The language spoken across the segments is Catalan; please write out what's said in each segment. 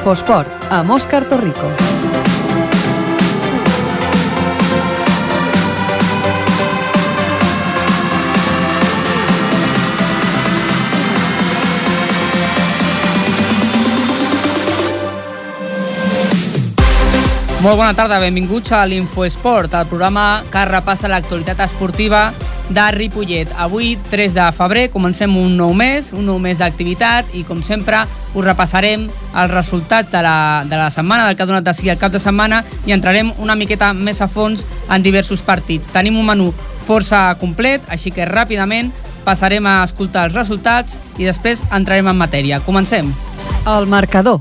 Infosport, amb Òscar Torrico. Molt bona tarda, benvinguts a l'Infoesport, el programa que repassa l'actualitat esportiva de Ripollet. Avui, 3 de febrer, comencem un nou mes, un nou mes d'activitat i, com sempre, us repassarem els resultats de la, de la setmana, del que ha donat de si el cap de setmana i entrarem una miqueta més a fons en diversos partits. Tenim un menú força complet, així que ràpidament passarem a escoltar els resultats i després entrarem en matèria. Comencem. El marcador.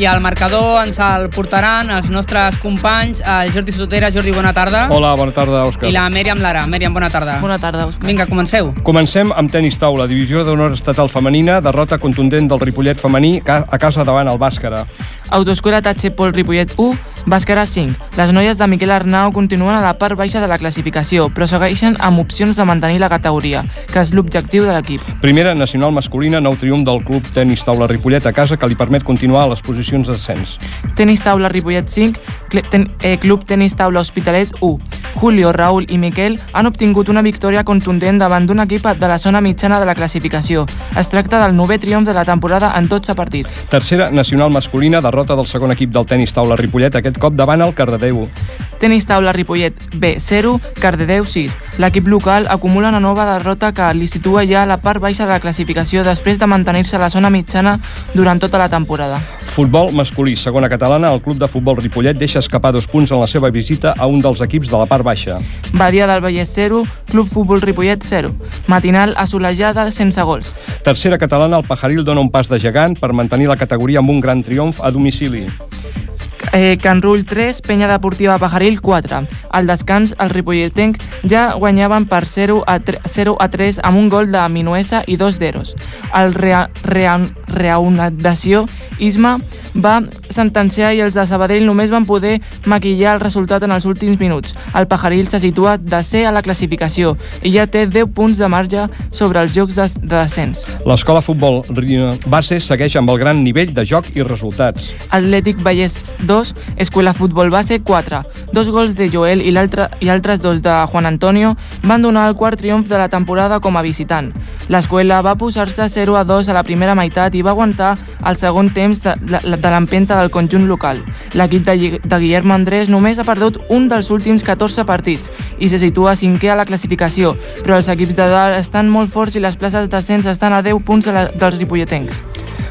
I al marcador ens el portaran els nostres companys, el Jordi Sotera. Jordi, bona tarda. Hola, bona tarda, Òscar. I la Mèriam Lara. Mèriam, bona tarda. Bona tarda, Òscar. Vinga, comenceu. Comencem amb tenis taula, divisió d'honor estatal femenina, derrota contundent del Ripollet femení a casa davant el Bàscara. Autoescola Tatxe Pol Ripollet 1, Bàscara 5. Les noies de Miquel Arnau continuen a la part baixa de la classificació, però segueixen amb opcions de mantenir la categoria, que és l'objectiu de l'equip. Primera nacional masculina, nou triomf del club tenis taula Ripollet a casa que li permet continuar a les posicions d'ascens. Tenis Taula Ripollet 5, Cle- ten, eh, Club Tenis Taula Hospitalet 1. Julio, Raül i Miquel han obtingut una victòria contundent davant d'un equip de la zona mitjana de la classificació. Es tracta del novè triomf de la temporada en 12 partits. Tercera nacional masculina, derrota del segon equip del tenis taula Ripollet, aquest cop davant el Cardedeu. Tenis Taula Ripollet B 0, Cardedeu 6. L'equip local acumula una nova derrota que li situa ja a la part baixa de la classificació després de mantenir-se a la zona mitjana durant tota la temporada. Futbol masculí, segona catalana, el club de futbol Ripollet deixa escapar dos punts en la seva visita a un dels equips de la part baixa. Badia del Vallès 0, Club Futbol Ripollet 0. Matinal assolejada sense gols. Tercera catalana, el Pajaril dona un pas de gegant per mantenir la categoria amb un gran triomf a domicili. Eh, Can Rull 3, Penya Deportiva Pajaril 4. Al descans, el Ripolletenc ja guanyaven per 0 a, 3, 0 a 3 amb un gol de Minuesa i dos d'Eros. El rea, rea, Reaundació Isma va sentenciar i els de Sabadell només van poder maquillar el resultat en els últims minuts. El Pajaril se situa de C a la classificació i ja té 10 punts de marge sobre els jocs de, de descens. L'escola futbol base segueix amb el gran nivell de joc i resultats. Atlètic Vallès 2, Escuela Futbol Base 4. Dos gols de Joel i, i altres dos de Juan Antonio van donar el quart triomf de la temporada com a visitant. L'escola va posar-se 0 a 2 a la primera meitat i va aguantar el segon temps de, de, de l'empenta del conjunt local. L'equip de, de Guillermo Andrés només ha perdut un dels últims 14 partits i se situa cinquè a la classificació, però els equips de dalt estan molt forts i les places d'ascens estan a 10 punts de la, dels ripolletencs.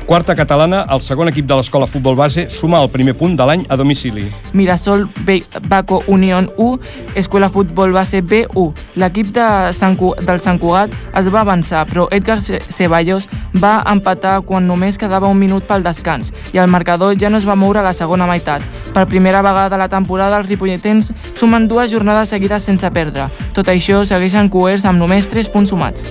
Quarta catalana, el segon equip de l'escola futbol base suma el primer punt de l'any a domicili. Mirasol B Baco Unión 1, Escuela Futbol Base B1. L'equip de Sant Cu del Sant Cugat es va avançar, però Edgar Ce- Ceballos va empatar quan només quedava un minut pel descans i el marcador ja no es va moure a la segona meitat. Per primera vegada a la temporada, els ripolletens sumen dues jornades seguides sense perdre. Tot això segueixen coers amb només 3 punts sumats.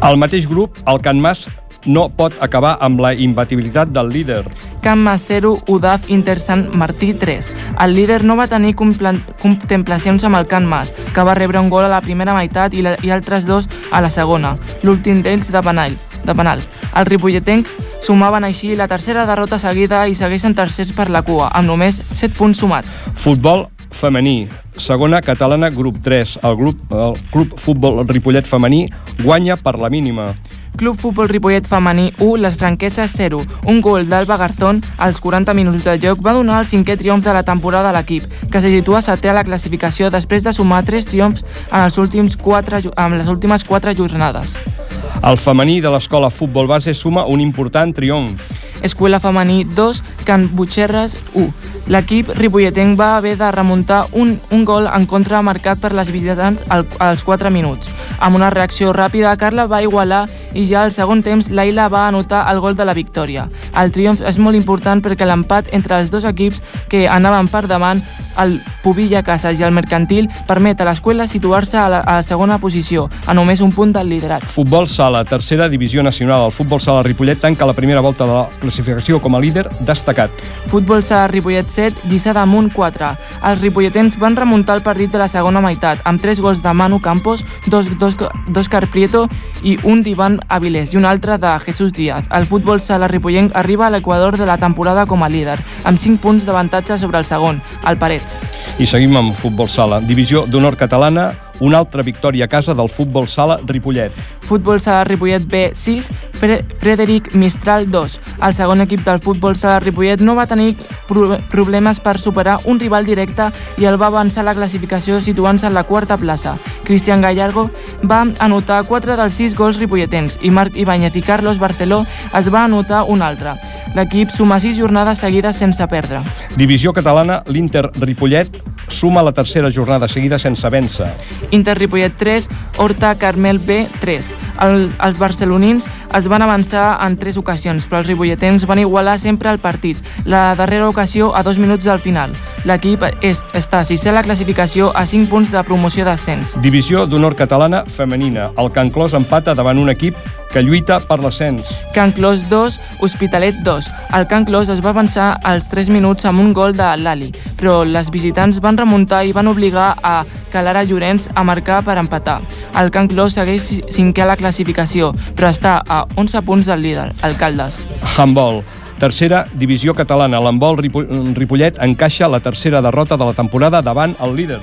Al mateix grup, el Can Mas no pot acabar amb la imbatibilitat del líder. Can Masero Udaf Inter Sant Martí 3. El líder no va tenir contemplacions amb el Can Mas, que va rebre un gol a la primera meitat i, la, i altres dos a la segona, l'últim d'ells de penal. De penal. Els ripolletencs sumaven així la tercera derrota seguida i segueixen tercers per la cua, amb només 7 punts sumats. Futbol femení, segona catalana, grup 3. El, grup, el Club Futbol Ripollet femení guanya per la mínima. Club Futbol Ripollet femení 1, les franqueses 0. Un gol d'Alba Garzón als 40 minuts de joc va donar el cinquè triomf de la temporada a l'equip, que se situa setè a la classificació després de sumar 3 triomfs en, els últims 4, ju- en les últimes 4 jornades. El femení de l'escola futbol base suma un important triomf. Escuela femení 2, Can Butxerres 1. L'equip ripolletenc va haver de remuntar un, un gol en contra marcat per les visitants al, als 4 minuts. Amb una reacció ràpida, Carla va igualar i ja al segon temps Laila va anotar el gol de la victòria. El triomf és molt important perquè l'empat entre els dos equips que anaven per davant, el Pubilla Casas i el Mercantil, permet a l'escola situar-se a, la, a la segona posició, a només un punt del liderat. Futbol sala, tercera divisió nacional. El futbol sala Ripollet tanca la primera volta de la classificació com a líder destacat. Futbol Sala Ripollet 7, Lliçà d'Amunt 4. Els ripolletens van remuntar el partit de la segona meitat, amb 3 gols de Manu Campos, dos, dos d'Òscar Prieto i un d'Ivan Avilés i un altre de Jesús Díaz. El futbol sala ripollenc arriba a l'equador de la temporada com a líder, amb 5 punts d'avantatge sobre el segon, el Parets. I seguim amb futbol sala. Divisió d'honor catalana, una altra victòria a casa del futbol sala Ripollet. Futbol sala Ripollet B 6, Fre Frederic Mistral 2. El segon equip del futbol sala Ripollet no va tenir pro problemes per superar un rival directe i el va avançar la classificació situant-se en la quarta plaça. Cristian Gallardo va anotar 4 dels 6 gols ripolletens i Marc Ibáñez i Carlos Barceló es va anotar un altre. L'equip suma 6 jornades seguides sense perdre. Divisió catalana, l'Inter Ripollet suma la tercera jornada seguida sense vèncer. Inter Ripollet 3, Horta Carmel B 3. El, els barcelonins es van avançar en tres ocasions, però els ripolletens van igualar sempre el partit, la darrera ocasió a dos minuts del final. L'equip és, està sisè a la classificació a 5 punts de promoció d'ascens. Divisió d'honor catalana femenina. El Can Clos empata davant un equip que lluita per l'ascens. Can Clos 2, Hospitalet 2. El Can Clos es va avançar als 3 minuts amb un gol de Lali, però les visitants van remuntar i van obligar a Calara Llorenç a marcar per empatar. El Can Clos segueix cinquè a la classificació, però està a 11 punts del líder, el Caldes. Handball. Tercera divisió catalana. L'handbol Ripollet encaixa la tercera derrota de la temporada davant el líder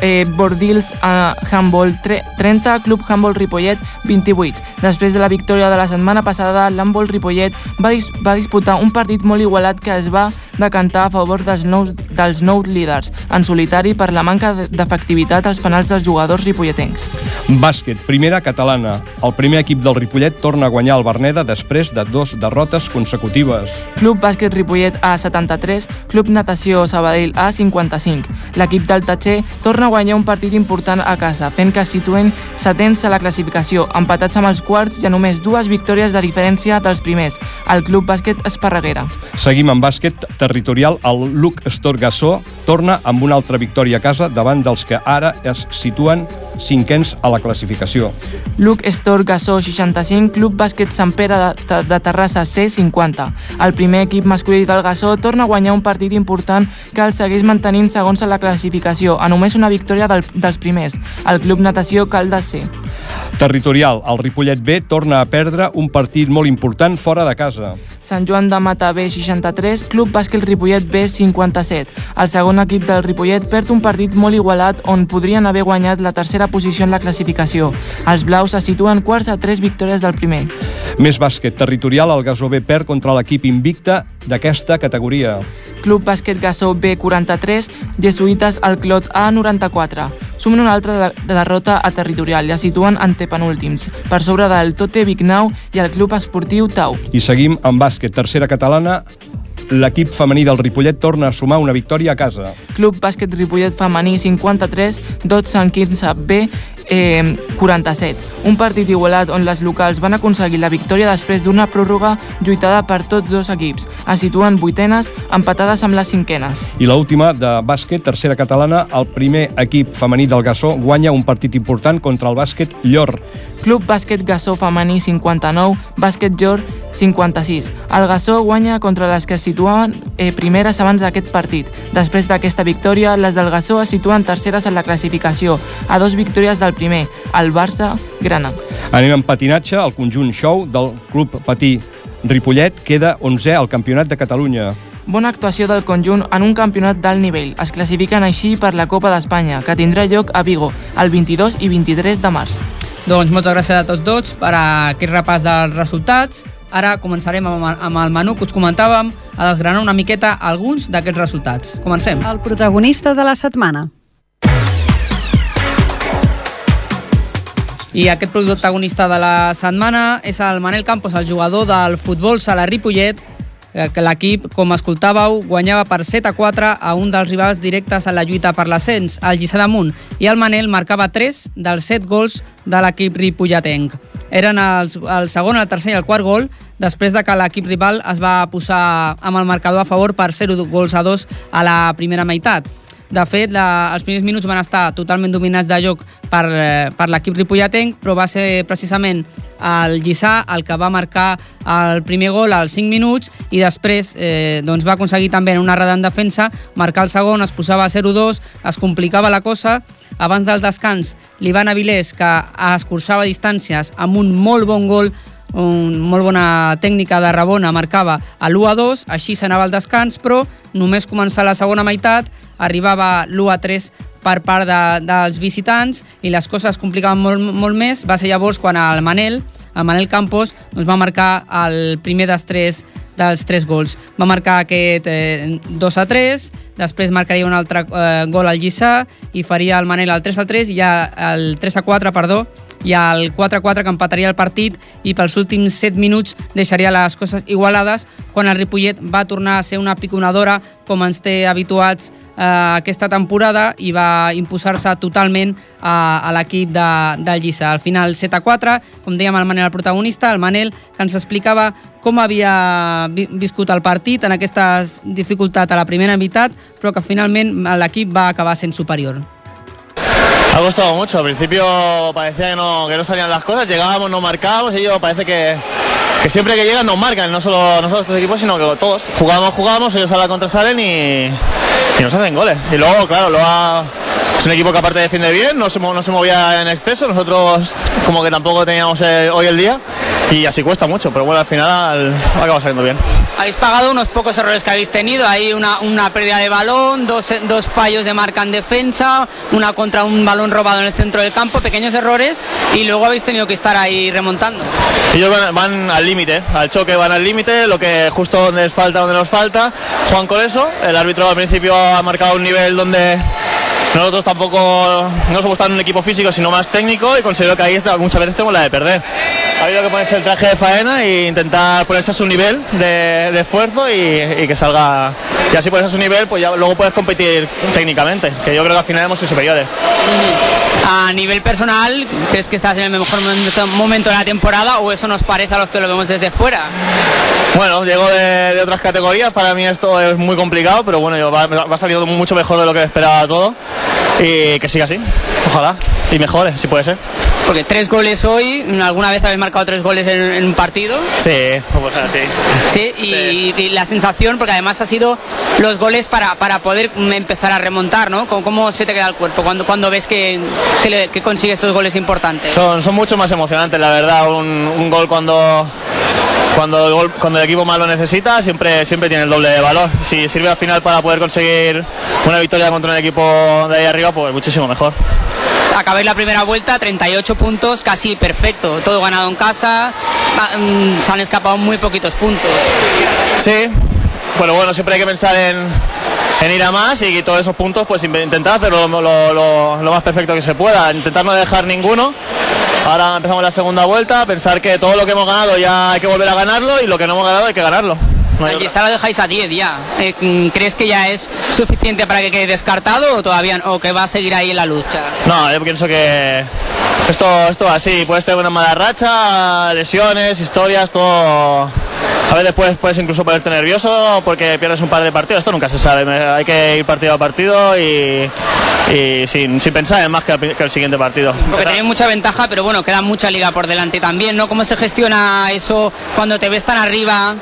eh, Bordils a Handball 30, Club Handball Ripollet 28. Després de la victòria de la setmana passada, l'Handball Ripollet va, dis va disputar un partit molt igualat que es va decantar a favor dels nous, dels nous líders, en solitari per la manca d'efectivitat als penals dels jugadors ripolletens. Bàsquet, primera catalana. El primer equip del Ripollet torna a guanyar el Berneda després de dos derrotes consecutives. Club Bàsquet Ripollet a 73, Club Natació Sabadell a 55. L'equip del Tatxer torna torna a guanyar un partit important a casa, fent que es situen setents a la classificació, empatats amb els quarts i a només dues victòries de diferència dels primers, el Club Bàsquet Esparreguera. Seguim amb bàsquet territorial. El Luc Estorgassó torna amb una altra victòria a casa davant dels que ara es situen cinquens a la classificació. Luc Estor Gassó 65, Club Bàsquet Sant Pere de, de Terrassa C 50. El primer equip masculí del Gassó torna a guanyar un partit important que el segueix mantenint segons a la classificació, a només una victòria del, dels primers, el Club Natació Caldes C. Territorial, el Ripollet B torna a perdre un partit molt important fora de casa. Sant Joan de Mata B 63, Club Bàsquet Ripollet B 57. El segon equip del Ripollet perd un partit molt igualat on podrien haver guanyat la tercera posició en la classificació. Els blaus se situen quarts a tres victòries del primer. Més bàsquet territorial, el Gasó B perd contra l'equip invicta d'aquesta categoria. Club Bàsquet Gassó B43, Jesuïtes al Clot A94. Sumen una altra de, de derrota a territorial i es situen antepenúltims, per sobre del Tote Vignau i el Club Esportiu Tau. I seguim amb bàsquet, tercera catalana, l'equip femení del Ripollet torna a sumar una victòria a casa. Club Bàsquet Ripollet femení 53, 12 en 15 B eh, 47. Un partit igualat on les locals van aconseguir la victòria després d'una pròrroga lluitada per tots dos equips. Es situen vuitenes, empatades amb les cinquenes. I l'última de bàsquet, tercera catalana, el primer equip femení del Gassó guanya un partit important contra el bàsquet Llor. Club Bàsquet Gassó femení 59, bàsquet Llor 56. El Gassó guanya contra les que es situaven eh, primeres abans d'aquest partit. Després d'aquesta victòria, les del Gassó es situen terceres en la classificació, a dos victòries del primer, el Barça Grana. Anem en patinatge, el conjunt show del Club Patí Ripollet queda 11è al Campionat de Catalunya. Bona actuació del conjunt en un campionat d'alt nivell. Es classifiquen així per la Copa d'Espanya, que tindrà lloc a Vigo el 22 i 23 de març. Doncs moltes gràcies a tots dos per aquest repàs dels resultats. Ara començarem amb, amb el menú que us comentàvem a desgranar una miqueta alguns d'aquests resultats. Comencem. El protagonista de la setmana. I aquest protagonista de la setmana és el Manel Campos, el jugador del futbol sala Ripollet, eh, que l'equip, com escoltàveu, guanyava per 7 a 4 a un dels rivals directes en la lluita per l'ascens, el Lliçà d'Amunt, i el Manel marcava 3 dels 7 gols de l'equip ripolletenc. Eren els, el segon, el tercer i el quart gol després de que l'equip rival es va posar amb el marcador a favor per 0 gols a 2 a la primera meitat. De fet, la, els primers minuts van estar totalment dominats de joc per, eh, per l'equip ripolletenc, però va ser precisament el Lliçà el que va marcar el primer gol als 5 minuts i després eh, doncs va aconseguir també en una rada en defensa marcar el segon, es posava 0-2, es complicava la cosa. Abans del descans, l'Ivan Avilés, que escurçava distàncies amb un molt bon gol, un, molt bona tècnica de Rabona marcava a l'1-2, així s'anava al descans, però només començar la segona meitat arribava l'1-3 per part de, dels visitants i les coses es complicaven molt, molt més. Va ser llavors quan el Manel, el Manel Campos, doncs va marcar el primer dels tres dels tres gols. Va marcar aquest eh, 2 a 3, després marcaria un altre eh, gol al Lliçà i faria el Manel el 3 a 3 i ja el 3 a 4, perdó, i el 4-4 que empataria el partit i pels últims 7 minuts deixaria les coses igualades quan el Ripollet va tornar a ser una piconadora com ens té habituats eh, aquesta temporada i va imposar-se totalment a, a l'equip de, del Lliçà. Al final 7-4, com dèiem el Manel el protagonista, el Manel que ens explicava com havia viscut el partit en aquesta dificultat a la primera meitat, però que finalment l'equip va acabar sent superior. Ha costado mucho, al principio parecía que no, que no salían las cosas, llegábamos, no marcábamos, y ellos parece que, que siempre que llegan nos marcan, no solo nosotros equipos, sino que todos. Jugamos, jugamos, ellos a la contra salen y, y nos hacen goles. Y luego, claro, lo ha, es un equipo que aparte defiende bien, no se, no se movía en exceso, nosotros como que tampoco teníamos eh, hoy el día y así cuesta mucho, pero bueno, al final acaba saliendo bien. Habéis pagado unos pocos errores que habéis tenido, hay una, una pérdida de balón, dos, dos fallos de marca en defensa, una contra un balón robado en el centro del campo, pequeños errores y luego habéis tenido que estar ahí remontando. Ellos van, van al límite, al choque van al límite, lo que justo donde les falta, donde nos falta, juegan con eso, el árbitro al principio ha marcado un nivel donde nosotros tampoco no somos un equipo físico, sino más técnico y considero que ahí muchas veces tenemos la de perder. Ha habido que ponerse el traje de faena e intentar ponerse a su nivel de, esfuerzo y, y, que salga. Y así ponerse a su nivel, pues ya luego puedes competir técnicamente, que yo creo que al final hemos sido superiores. A nivel personal, ¿crees que estás en el mejor momento de la temporada o eso nos parece a los que lo vemos desde fuera? Bueno, llego de, otras categorías, para mí esto es muy complicado, pero bueno, yo va, va saliendo mucho mejor de lo que esperaba todo y que siga así, ojalá, y mejore, si puede ser. Porque tres goles hoy, ¿alguna vez habéis marcado tres goles en, en un partido? Sí, pues así. Sí, y, sí. y, la sensación, porque además ha sido los goles para, para poder empezar a remontar, ¿no? ¿Cómo, cómo se te queda el cuerpo cuando, cuando ves que, que, le, que consigues esos goles importantes? Son, son mucho más emocionantes, la verdad, un, un gol cuando cuando el, gol, cuando el equipo más lo necesita siempre, siempre tiene el doble de valor. Si sirve al final para poder conseguir una victoria contra un equipo de ahí arriba, pues muchísimo mejor. Acabáis la primera vuelta, 38 puntos, casi perfecto. Todo ganado en casa, se han escapado muy poquitos puntos. Sí, pero bueno, siempre hay que pensar en, ir a más y todos esos puntos, pues intentar hacerlo lo, lo, lo, lo más perfecto que se pueda. Intentar no dejar ninguno Ahora empezamos la segunda vuelta, pensar que todo lo que hemos ganado ya hay que volver a ganarlo y lo que no hemos ganado hay que ganarlo. No hay lo dejáis a 10 ya. Eh, ¿Crees que ya es suficiente para que quede descartado o todavía o que va a seguir ahí en la lucha? No, yo pienso que esto, esto así, puedes tener una mala racha, lesiones, historias, todo. A veces puedes, puedes incluso ponerte nervioso porque pierdes un par de partidos, esto nunca se sabe, hay que ir partido a partido y, y sin, sin, pensar en más que el, que el siguiente partido. Porque tenéis mucha ventaja, pero bueno, queda mucha liga por delante también, ¿no? ¿Cómo se gestiona eso cuando te ves tan arriba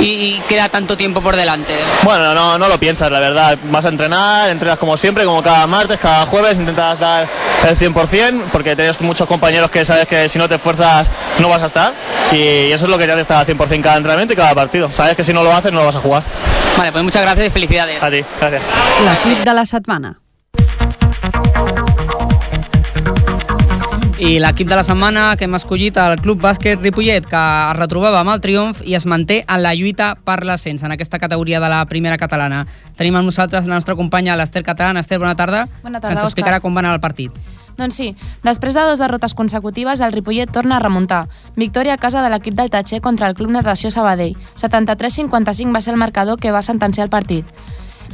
y, queda tanto tiempo por delante? Bueno, no, no lo piensas, la verdad. Vas a entrenar, entrenas como siempre, como cada martes, cada jueves, intentas dar el 100%, porque tienes muchos compañeros que sabes que si no te esfuerzas no vas a estar, y eso es lo que ya te está al 100% cada entrenamiento y cada partido. Sabes que si no lo haces no lo vas a jugar. Vale, pues muchas gracias y felicidades. A ti, gracias. L'equip de la setmana. I l'equip de la setmana que hem escollit el Club Bàsquet Ripollet, que es retrobava amb el triomf i es manté en la lluita per l'ascens en aquesta categoria de la primera catalana. Tenim amb nosaltres la nostra companya l'Ester Catalana. Esther, bona tarda. Bona tarda, que ens explicarà com va anar el partit. Doncs sí, després de dues derrotes consecutives, el Ripollet torna a remuntar. Victòria a casa de l'equip del Tatxer contra el Club Natació Sabadell. 73-55 va ser el marcador que va sentenciar el partit.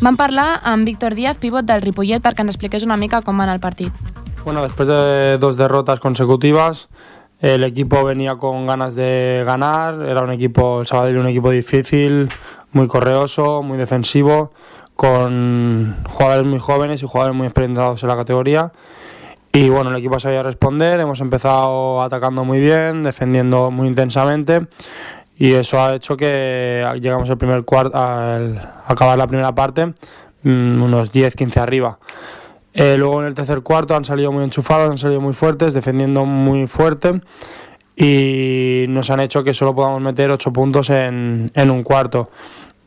Vam parlar amb Víctor Díaz, pivot del Ripollet, perquè ens expliqués una mica com va anar el partit. Bueno, después de dos derrotas consecutivas, el equipo venía con ganas de ganar. Era un equipo, el Sabadell, un equipo difícil, muy correoso, muy defensivo, con jugadores muy jóvenes y jugadores muy experimentados en la categoría. Y bueno, el equipo sabía responder, hemos empezado atacando muy bien, defendiendo muy intensamente y eso ha hecho que llegamos al primer cuarto, al acabar la primera parte, mm, unos 10-15 arriba. Eh, luego en el tercer cuarto han salido muy enchufados, han salido muy fuertes, defendiendo muy fuerte y nos han hecho que solo podamos meter 8 puntos en, en un cuarto.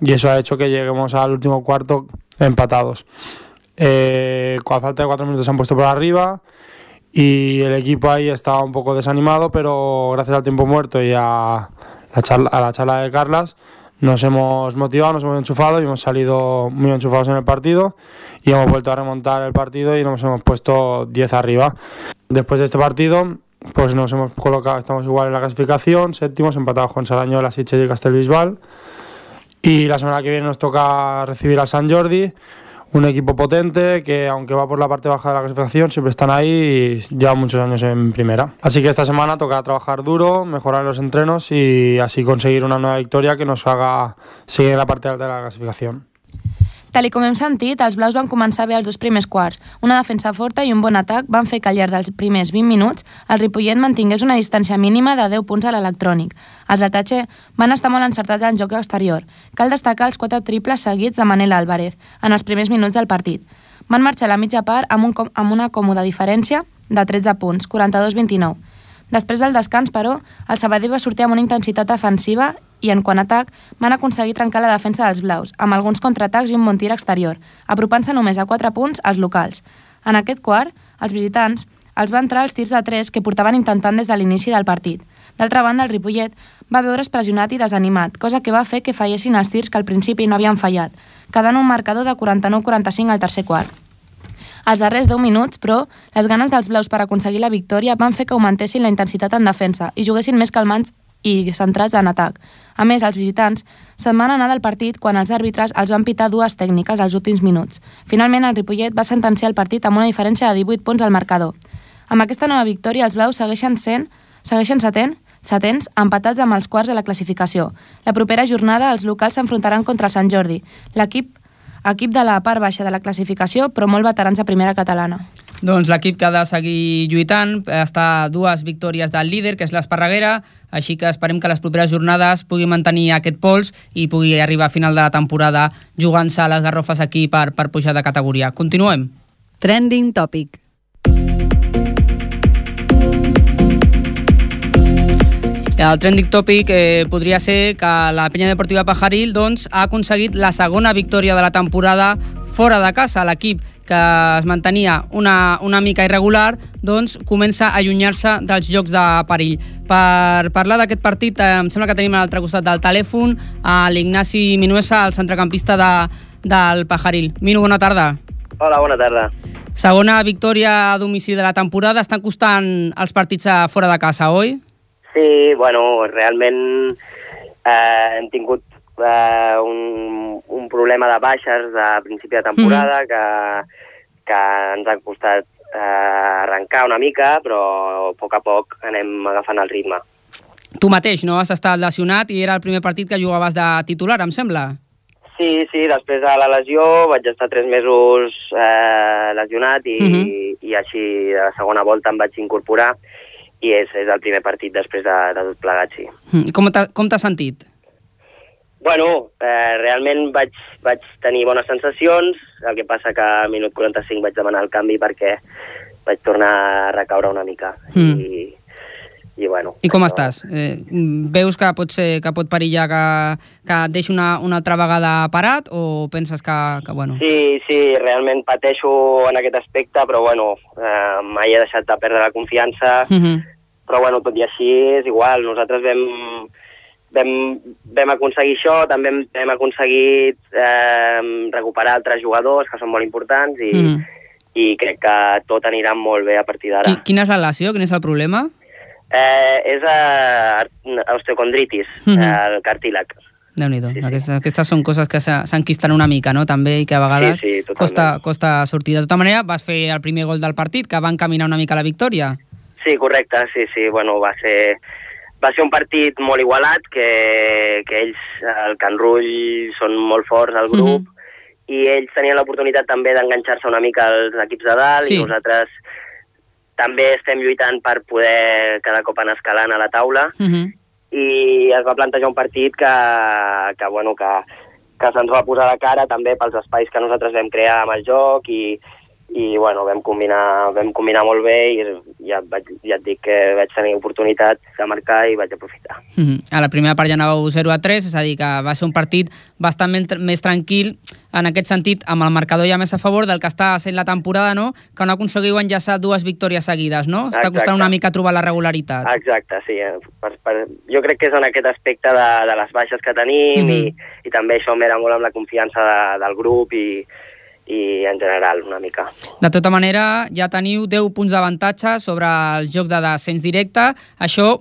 Y eso ha hecho que lleguemos al último cuarto empatados. Eh, a falta de 4 minutos se han puesto por arriba y el equipo ahí estaba un poco desanimado, pero gracias al tiempo muerto y a la charla, a la charla de Carlas nos hemos motivado, nos hemos enchufado y hemos salido muy enchufados en el partido y hemos vuelto a remontar el partido y nos hemos puesto 10 arriba. Después de este partido, pues nos hemos colocado, estamos igual en la clasificación, séptimos, empatados con Sarañola, Sitges y Castelbisbal. Y la semana que viene nos toca recibir al San Jordi, un equipo potente que aunque va por la parte baja de la clasificación siempre están ahí y llevan muchos años en primera. Así que esta semana toca trabajar duro, mejorar los entrenos y así conseguir una nueva victoria que nos haga seguir en la parte alta de la clasificación. Tal com hem sentit, els blaus van començar bé els dos primers quarts. Una defensa forta i un bon atac van fer que al llarg dels primers 20 minuts el Ripollet mantingués una distància mínima de 10 punts a l'electrònic. Els Atache van estar molt encertats en joc exterior. Cal destacar els quatre triples seguits de Manel Álvarez en els primers minuts del partit. Van marxar a la mitja part amb, un, amb una còmoda diferència de 13 punts, 42-29. Després del descans, però, el Sabadell va sortir amb una intensitat defensiva i en quant a atac van aconseguir trencar la defensa dels blaus, amb alguns contraatacs i un bon tir exterior, apropant-se només a 4 punts als locals. En aquest quart, els visitants els va entrar els tirs de 3 que portaven intentant des de l'inici del partit. D'altra banda, el Ripollet va veure's pressionat i desanimat, cosa que va fer que fallessin els tirs que al principi no havien fallat, quedant un marcador de 49-45 al tercer quart. Als darrers 10 minuts, però, les ganes dels blaus per aconseguir la victòria van fer que augmentessin la intensitat en defensa i juguessin més calmants i centrats en atac. A més, els visitants se'n van anar del partit quan els àrbitres els van pitar dues tècniques als últims minuts. Finalment, el Ripollet va sentenciar el partit amb una diferència de 18 punts al marcador. Amb aquesta nova victòria, els blaus segueixen sent segueixen setent, setents, empatats amb els quarts de la classificació. La propera jornada, els locals s'enfrontaran contra el Sant Jordi, l'equip equip de la part baixa de la classificació, però molt veterans a primera catalana. Doncs l'equip que ha de seguir lluitant està a dues victòries del líder, que és l'Esparreguera, així que esperem que les properes jornades pugui mantenir aquest pols i pugui arribar a final de la temporada jugant-se a les garrofes aquí per, per pujar de categoria. Continuem. Trending Topic. El trending topic eh, podria ser que la penya deportiva Pajaril doncs, ha aconseguit la segona victòria de la temporada fora de casa. L'equip que es mantenia una, una mica irregular, doncs comença a allunyar-se dels jocs de perill. Per parlar d'aquest partit, eh, em sembla que tenim a l'altre costat del telèfon a l'Ignasi Minuesa, el centrecampista de, del Pajaril. Minu, bona tarda. Hola, bona tarda. Segona victòria a domicili de la temporada. Estan costant els partits a fora de casa, oi? Sí, bueno, realment eh, hem tingut eh, un, un problema de baixes a principi de temporada mm. que, que ens ha costat eh, arrencar una mica, però a poc a poc anem agafant el ritme. Tu mateix, no? Has estat lesionat i era el primer partit que jugaves de titular, em sembla? Sí, sí, després de la lesió vaig estar tres mesos eh, lesionat i, mm -hmm. i així de la segona volta em vaig incorporar i és, és el primer partit després de, de tot plegat, sí. Mm, com t'has sentit? Bueno, eh, realment vaig, vaig tenir bones sensacions, el que passa que a minut 45 vaig demanar el canvi perquè vaig tornar a recaure una mica. Mm. I, i, bueno, I com això... estàs? Eh, veus que pot, ser, que pot perillar que, que et deixi una, una altra vegada parat o penses que, que bueno... Sí, sí, realment pateixo en aquest aspecte, però bueno, eh, mai he deixat de perdre la confiança, mm -hmm. però bueno, tot i així és igual, nosaltres vam vam, vam aconseguir això, també hem, hem aconseguit eh, recuperar altres jugadors que són molt importants i, mm. i crec que tot anirà molt bé a partir d'ara. Quina és la relació? Quin és el problema? Eh, és eh, osteocondritis, mm -hmm. el cartílag. déu nhi sí, sí. aquestes són coses que s'enquisten una mica, no?, també, i que a vegades sí, sí, costa, costa sortir. De tota manera, vas fer el primer gol del partit, que va encaminar una mica la victòria. Sí, correcte, sí, sí, bueno, va ser va ser un partit molt igualat, que, que ells, el Can Rull, són molt forts al grup, mm -hmm. i ells tenien l'oportunitat també d'enganxar-se una mica als equips de dalt Sí. i nosaltres també estem lluitant per poder cada cop anar escalant a la taula Uh -huh. i es va plantejar un partit que, que, bueno, que, que se'ns va posar de cara també pels espais que nosaltres vam crear amb el joc i, i bueno, vam combinar, vam combinar molt bé i ja, vaig, ja et dic que vaig tenir oportunitat de marcar i vaig aprofitar. Uh -huh. A la primera part ja anàveu 0 a 3, és a dir, que va ser un partit bastant més, tranquil en aquest sentit, amb el marcador ja més a favor del que està sent la temporada, no? Que no aconseguiu enllaçar dues victòries seguides, no? Està Exacte. costant una mica trobar la regularitat. Exacte, sí. Per, per, jo crec que és en aquest aspecte de, de les baixes que tenim Mhm. i, i també això m'era molt amb la confiança de, del grup i, i en general una mica. De tota manera, ja teniu 10 punts d'avantatge sobre el joc de descens directe. Això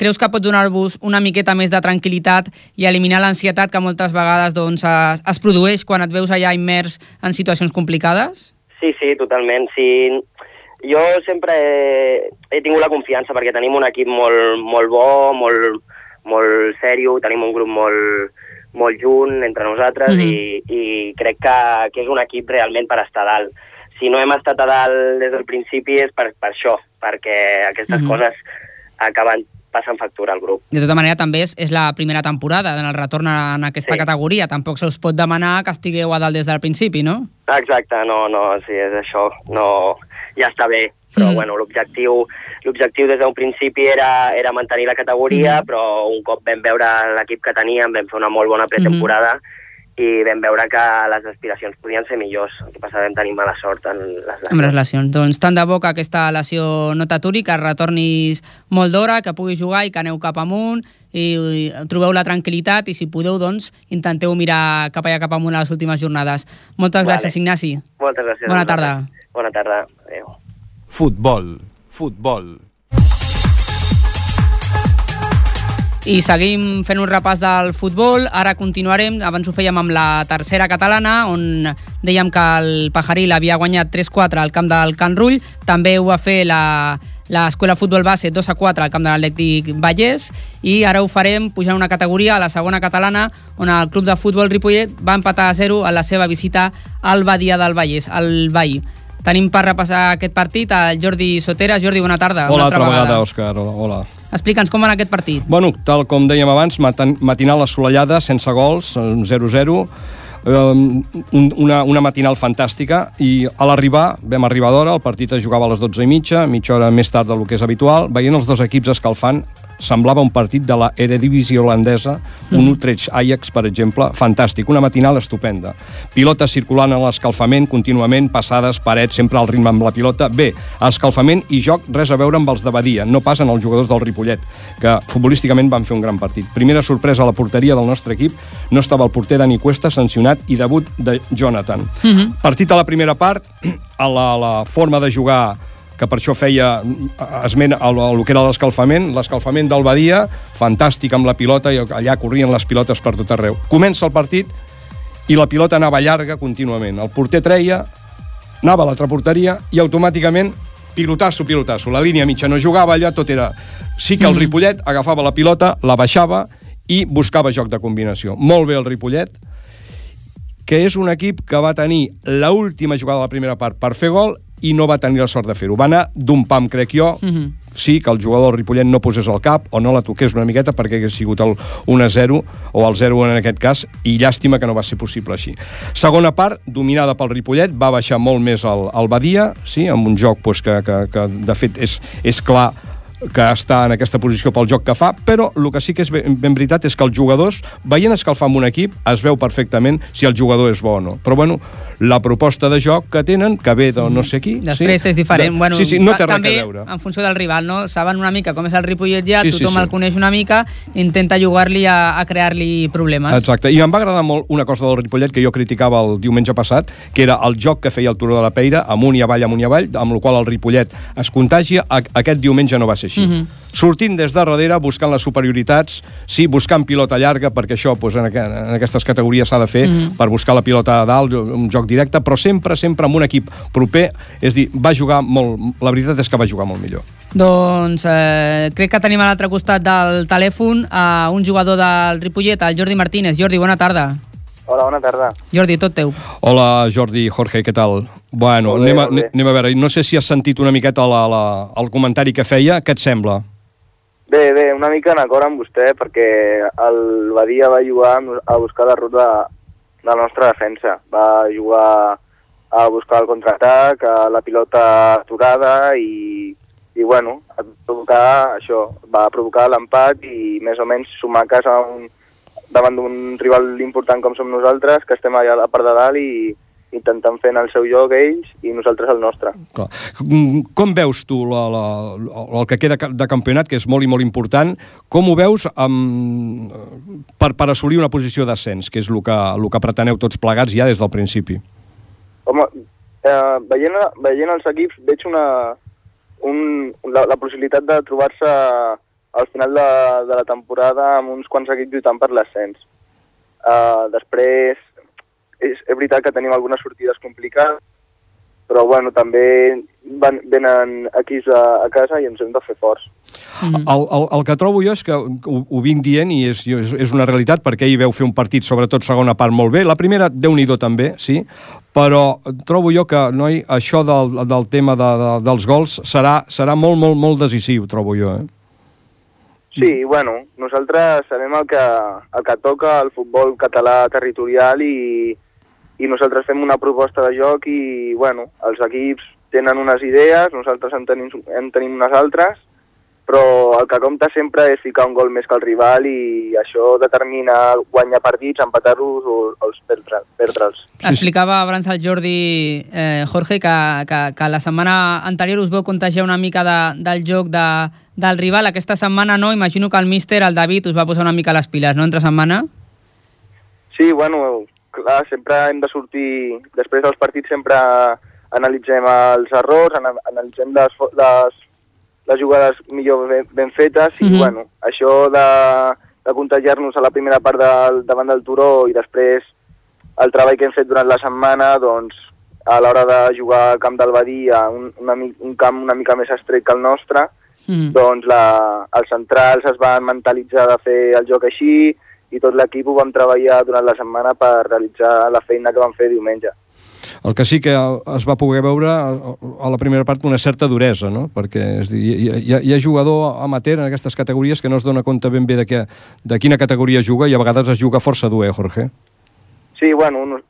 creus que pot donar-vos una miqueta més de tranquil·litat i eliminar l'ansietat que moltes vegades doncs, es, es produeix quan et veus allà immers en situacions complicades? Sí, sí, totalment. Sí, jo sempre he, he tingut la confiança perquè tenim un equip molt, molt bo, molt, molt sèrio, tenim un grup molt, molt junt entre nosaltres Mhm. i, i crec que, que és un equip realment per estar dalt. Si no hem estat a dalt des del principi és per, per això, perquè aquestes Mhm. coses acaben passant factura al grup. De tota manera, també és, és la primera temporada en el retorn en aquesta Sí. categoria. Tampoc se us pot demanar que estigueu a dalt des del principi, no? Exacte, no, no, sí, és això, no, ja està bé, però Mm. mm. bueno, l'objectiu l'objectiu des d'un principi era, era mantenir la categoria, Mm. però un cop vam veure l'equip que teníem, vam fer una molt bona pretemporada Mm-hmm. i vam veure que les aspiracions podien ser millors, el que passa vam tenir mala sort en les lesions. Amb les lesions. Doncs tant de bo que aquesta lesió no t'aturi, que retornis molt d'hora, que puguis jugar i que aneu cap amunt i, i trobeu la tranquil·litat i si podeu, doncs, intenteu mirar cap allà cap amunt a les últimes jornades. Moltes Vale. gràcies, Ignasi. Moltes gràcies. Bona a vosaltres. Bona tarda, adéu. Futbol, futbol. I seguim fent un repàs del futbol. Ara continuarem, abans ho fèiem amb la tercera catalana, on dèiem que el Pajaril havia guanyat 3-4 al camp del Can Rull. També ho va fer la, l'Escola Futbol Base 2 a 4 al camp de l'Atlètic Vallès i ara ho farem pujant una categoria a la segona catalana on el club de futbol Ripollet va empatar a 0 a la seva visita al Badia del Vallès, al Vall. Tenim per repassar aquest partit el Jordi Soteras. Jordi, bona tarda. Hola, una altra vegada, Òscar. Hola. Explica'ns com va anar aquest partit. Bueno, tal com dèiem abans, matinal assolellada, sense gols, un 0-0, um, un, una, una matinal fantàstica i a l'arribar, vam arribar d'hora, el partit es jugava a les 12 i mitja, mitja hora més tard del que és habitual, veient els dos equips escalfant, semblava un partit de la Eredivisie holandesa, un Utrecht Ajax, per exemple, fantàstic, una matinal estupenda. Pilota circulant a l'escalfament contínuament, passades, parets, sempre al ritme amb la pilota. Bé, escalfament i joc res a veure amb els de Badia, no passen els jugadors del Ripollet, que futbolísticament van fer un gran partit. Primera sorpresa a la porteria del nostre equip, no estava el porter Dani Cuesta sancionat i debut de Jonathan. Partit a la primera part, a la, la forma de jugar que per això feia esment al, al que era l'escalfament, l'escalfament del Badia, fantàstic amb la pilota, i allà corrien les pilotes per tot arreu. Comença el partit i la pilota anava llarga contínuament. El porter treia, anava a l'altra porteria i automàticament pilotasso, pilotasso. La línia mitja no jugava allà, tot era... Sí que el Ripollet agafava la pilota, la baixava i buscava joc de combinació. Molt bé el Ripollet, que és un equip que va tenir l última jugada de la primera part per fer gol i no va tenir la sort de fer-ho. Va anar d'un pam, crec jo, mm -hmm. sí, que el jugador Ripollet no posés el cap o no la toqués una miqueta perquè hagués sigut el 1-0 o el 0 en aquest cas i llàstima que no va ser possible així. Segona part, dominada pel Ripollet, va baixar molt més el, el Badia, sí, amb un joc pues, que, que, que de fet és, és clar que està en aquesta posició pel joc que fa, però el que sí que és ben, ben veritat és que els jugadors, veient escalfar amb un equip, es veu perfectament si el jugador és bo o no. Però bueno, la proposta de joc que tenen, que ve de no sé qui... Després sí, és diferent. De, bueno, sí, sí, no té res a veure. en funció del rival, no? Saben una mica com és el Ripollet ja, Sí, sí, tothom sí. el coneix una mica, intenta jugar-li a, a crear-li problemes. Exacte, i em va agradar molt una cosa del Ripollet que jo criticava el diumenge passat, que era el joc que feia el Turó de la Peira, amunt i avall, amunt i avall, amb el qual el Ripollet es contagia, aquest diumenge no va ser així. Mhm. Sortint des de darrere, buscant les superioritats, sí, buscant pilota llarga, perquè això pues, en, en aquestes categories s'ha de fer, Mhm. per buscar la pilota a dalt, un joc directe, però sempre, sempre amb un equip proper, és a dir, va jugar molt, la veritat és que va jugar molt millor. Doncs eh, crec que tenim a l'altre costat del telèfon a un jugador del Ripollet, el Jordi Martínez. Jordi, bona tarda. Hola, bona tarda. Jordi, tot teu. Hola, Jordi, Jorge, què tal? Bueno, Molt bé, anem, a, bé. anem a veure, no sé si has sentit una miqueta la, la, el comentari que feia, què et sembla? Bé, bé, una mica en acord amb vostè, perquè el Badia va jugar a buscar la ruta la nostra defensa. Va jugar a buscar el contraatac, a la pilota aturada i, i bueno, va provocar això, va provocar l'empat i més o menys sumar a casa un, davant d'un rival important com som nosaltres, que estem allà a la part de dalt i intentant fer en el seu lloc ells i nosaltres el nostre. Clar. Com- Com veus tu la, la, el que queda de campionat, que és molt i molt important, com ho veus amb, per, per assolir una posició d'ascens, que és el que, el que preteneu tots plegats ja des del principi? Home, eh, veient, veient els equips veig una, un, la, la possibilitat de trobar-se al final de, de la temporada amb uns quants equips lluitant per l'ascens. Uh, després, és, és veritat que tenim algunes sortides complicades, però bueno, també van, venen equips a, a casa i ens hem de fer forts. Mm. El, el, el que trobo jo és que ho, ho vinc dient i és, és, és una realitat perquè ahir veu fer un partit, sobretot segona part, molt bé. La primera, déu nhi també, sí, però trobo jo que noi, això del, del tema de, de, dels gols serà, serà molt, molt, molt decisiu, trobo jo. Eh? Sí, bueno, nosaltres sabem el que, el que toca al futbol català territorial i, i nosaltres fem una proposta de joc i, bueno, els equips tenen unes idees, nosaltres en tenim, en tenim unes altres, però el que compta sempre és ficar un gol més que el rival i això determina guanyar partits, empatar-los o, o els perdre- perdre'ls. Explicava abans el Jordi, eh, Jorge, que, que, que la setmana anterior us veu contagiar una mica de, del joc de, del rival. Aquesta setmana no, imagino que el míster, el David, us va posar una mica les piles, no?, entre setmana? Sí, bueno, clar, sempre hem de sortir... Després dels partits sempre analitzem els errors, ana- analitzem les, les, les jugades millor ben, ben fetes i, Mhm. bueno, això de, de contagiar-nos a la primera part del, davant del turó i després el treball que hem fet durant la setmana, doncs, a l'hora de jugar al camp del Badia, un, una, mi- un camp una mica més estret que el nostre, Mm. doncs la, els centrals es van mentalitzar de fer el joc així i tot l'equip ho vam treballar durant la setmana per realitzar la feina que vam fer diumenge. El que sí que es va poder veure a la primera part una certa duresa, no? perquè és dir, hi, hi, ha- hi ha jugador amateur en aquestes categories que no es dona compte ben bé de, que, de quina categoria juga i a vegades es juga força dur, eh, Jorge? Sí, bueno, no-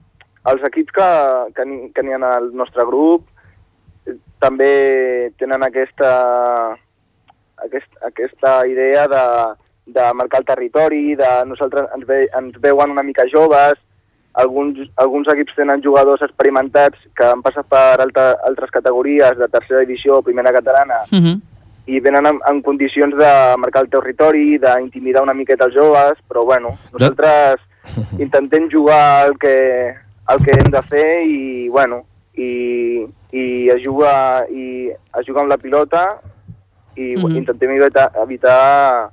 els equips que, que, que n'hi ha al nostre grup eh, també tenen aquesta, aquest, aquesta idea de, de marcar el territori, de nosaltres ens, ve, ens veuen una mica joves, alguns, alguns equips tenen jugadors experimentats que han passat per alta, altres categories de tercera divisió primera catalana Mm -hmm. i venen en, en condicions de marcar el territori, d'intimidar una miqueta els joves, però bueno, nosaltres intentem jugar el que, el que hem de fer i bueno, i, i es juga i es juga amb la pilota i Mhm. intentem evitar, evitar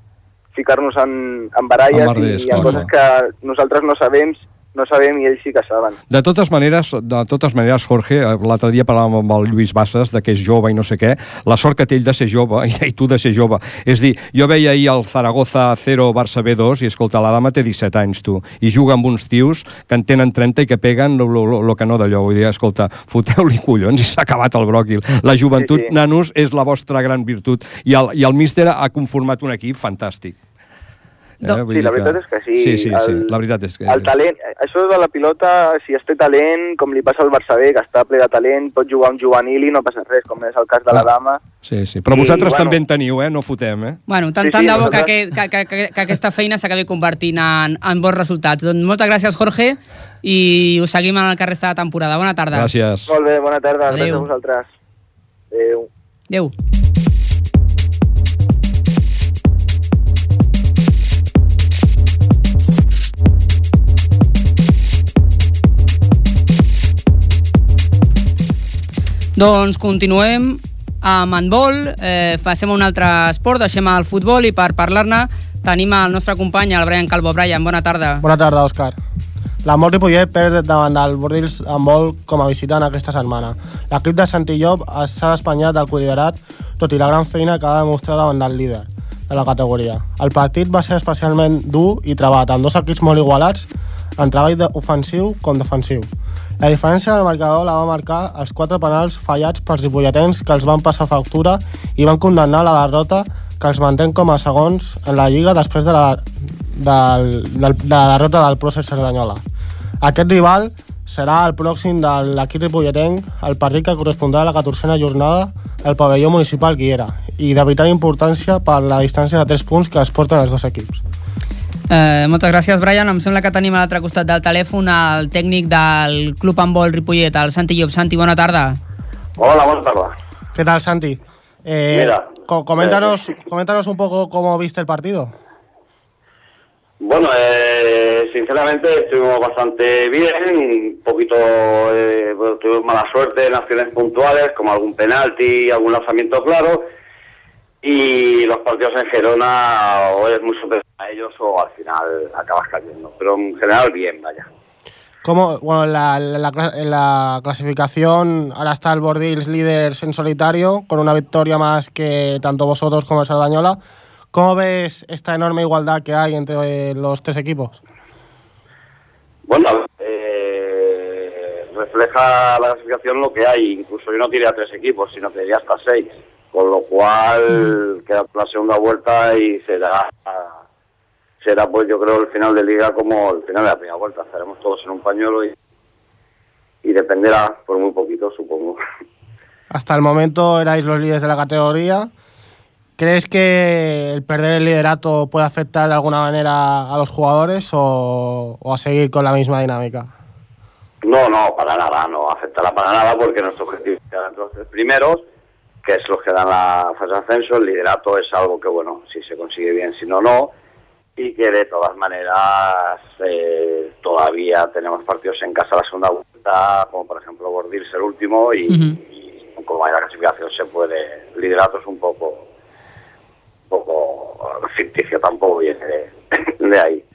ficar-nos en, en baralles En merders, i en clar, coses que nosaltres no sabem no sabem i ells sí que saben. De totes maneres, de totes maneres, Jorge, eh, l'altre dia parlàvem amb el Lluís Bassas, de que és jove i no sé què, la sort que té ell de ser jove, i, i tu de ser jove. És dir, jo veia ahir el Zaragoza 0, Barça B2, i escolta, la dama té 17 anys, tu, i juga amb uns tios que en tenen 30 i que peguen el que no d'allò. Vull dir, escolta, foteu-li collons i s'ha acabat el bròquil. La joventut, Sí, sí. nanos, és la vostra gran virtut. I el, i el míster ha conformat un equip fantàstic. Sí, la veritat és que sí. Sí, sí, sí, El- la veritat és que... El talent, això de la pilota, si es té talent, com li passa al Barça B, que està ple de talent, pot jugar un juvenil i no passa res, com és el cas de la Clar. dama. Sí, sí. Però I, vosaltres bueno. també en teniu, eh? No fotem, eh? Bueno, tant, Sí, tant sí, de bo que, nosaltres- que, que, que, que aquesta feina s'acabi convertint en, en bons resultats. Doncs moltes gràcies, Jorge, i us seguim en el que resta de temporada. Bona tarda. Gràcies. Molt bé, bona tarda, Adéu. gràcies a vosaltres. Adéu. Adéu. Doncs continuem amb handbol, eh, a un altre esport, deixem el futbol i per parlar-ne tenim el nostre company, el Brian Calvo. Brian, bona tarda. Bona tarda, Òscar. La Molt Ripollet perd davant del Bordils amb vol com a visitant aquesta setmana. L'equip de Santillop s'ha despanyat del liderat, tot i la gran feina que ha demostrat davant del líder de la categoria. El partit va ser especialment dur i trebat, amb dos equips molt igualats en treball ofensiu com defensiu. La diferència del marcador la va marcar els quatre penals fallats pels ripolletens que els van passar factura i van condemnar la derrota que els mantén com a segons en la Lliga després de la, del, del, de la derrota del Procés Cerdanyola. Aquest rival serà el pròxim de l'equip ripolletenc, el partit que correspondrà a la 14a jornada del pavelló municipal Guiera i de vital importància per la distància de 3 punts que es porten els dos equips. Eh, moltes gràcies, Brian. Em sembla que tenim a l'altre costat del telèfon el tècnic del Club Handbol Ripollet, el Santi Llop. Santi, bona tarda. Hola, buena tarde. ¿Qué tal, Santi? Eh, Mira, co- coméntanos, coméntanos un poco cómo viste el partido. Bueno, eh, sinceramente estuvimos bastante bien, un poquito, eh, bueno, tuvimos mala suerte en acciones puntuales, como algún penalti, algún lanzamiento claro, y los partidos en Gerona o eres muy superior a ellos o al final acabas cayendo, pero en general bien, vaya. ¿Cómo, bueno, en la, clasificación ahora está el Bordils líderes en solitario, con una victoria más que tanto vosotros como el Sardañola. ¿Cómo ves esta enorme igualdad que hay entre eh, los tres equipos? Bueno, eh, refleja la clasificación lo que hay. Incluso yo no tiré a tres equipos, sino que tiré hasta seis. Con lo cual queda la segunda vuelta y será, será pues yo creo el final de liga como el final de la primera vuelta. Estaremos todos en un pañuelo y, y dependerá por muy poquito, supongo. Hasta el momento erais los líderes de la categoría. ¿Crees que el perder el liderato puede afectar de alguna manera a los jugadores o, o a seguir con la misma dinámica? No, no, para nada, no afectará para nada porque nuestro objetivo es los tres primeros, que es los que dan la fase de ascenso. El liderato es algo que, bueno, si se consigue bien, si no, no. Y que de todas maneras eh, todavía tenemos partidos en casa la segunda vuelta, como por ejemplo Bordils el último, y, y como hay la clasificación se puede. El liderato es un poco, un poco ficticio, tampoco viene de, de ahí.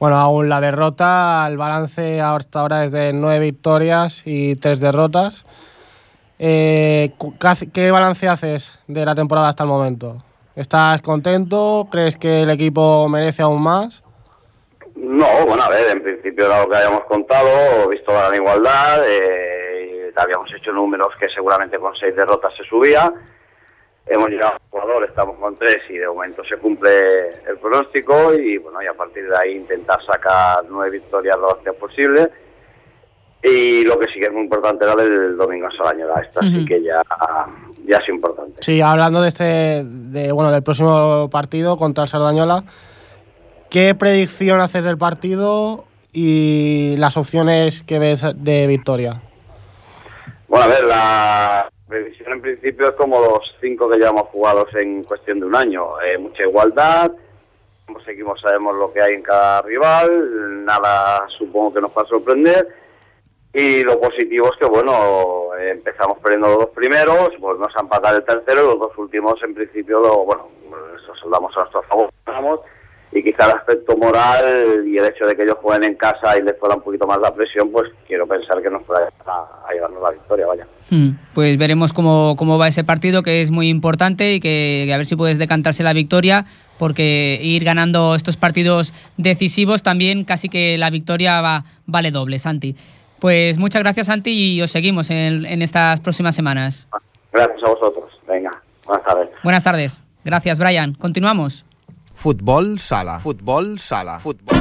Bueno, aún la derrota, el balance hasta ahora es de nueve victorias y tres derrotas. Eh, ¿qué hace- ¿Qué balance haces de la temporada hasta el momento? ¿Estás contento? ¿Crees que el equipo merece aún más? No, bueno, a ver, en principio era lo que habíamos contado, visto la igualdad, eh, habíamos hecho números que seguramente con seis derrotas se subía. Hemos llegado al jugador, estamos con tres y de momento se cumple el pronóstico y bueno, y a partir de ahí intentar sacar nueve victorias lo antes posible. Y lo que sí que es muy importante era del domingo en Salañola, esta sí Ujú. que ya, ya es importante. Sí, hablando de este, de, bueno, del próximo partido contra el Sardañola, ¿qué predicción haces del partido y las opciones que ves de victoria? Bueno, a ver, la previsión en principio es como los cinco que llevamos jugados en cuestión de un año. Eh, mucha igualdad, ambos equipos sabemos lo que hay en cada rival, nada supongo que nos va a sorprender. Y lo positivo es que, bueno, empezamos perdiendo los dos primeros, volvemos a empatar el tercero y los dos últimos, en principio, lo, bueno, eso soldamos a nuestro favor. Y quizá el aspecto moral y el hecho de que ellos jueguen en casa y les pueda un poquito más la presión, pues quiero pensar que nos pueda a, llevarnos la victoria, vaya. Mm, Pues veremos cómo, cómo va ese partido, que es muy importante y que a ver si puedes decantarse la victoria, porque ir ganando estos partidos decisivos también casi que la victoria va, vale doble, Santi. Pues muchas gracias, Santi, y os seguimos en, en estas próximas semanas. Gracias a vosotros. Venga, buenas tardes. Buenas tardes. Gracias, Brian. Continuamos. Futbol sala. Futbol sala. Futbol.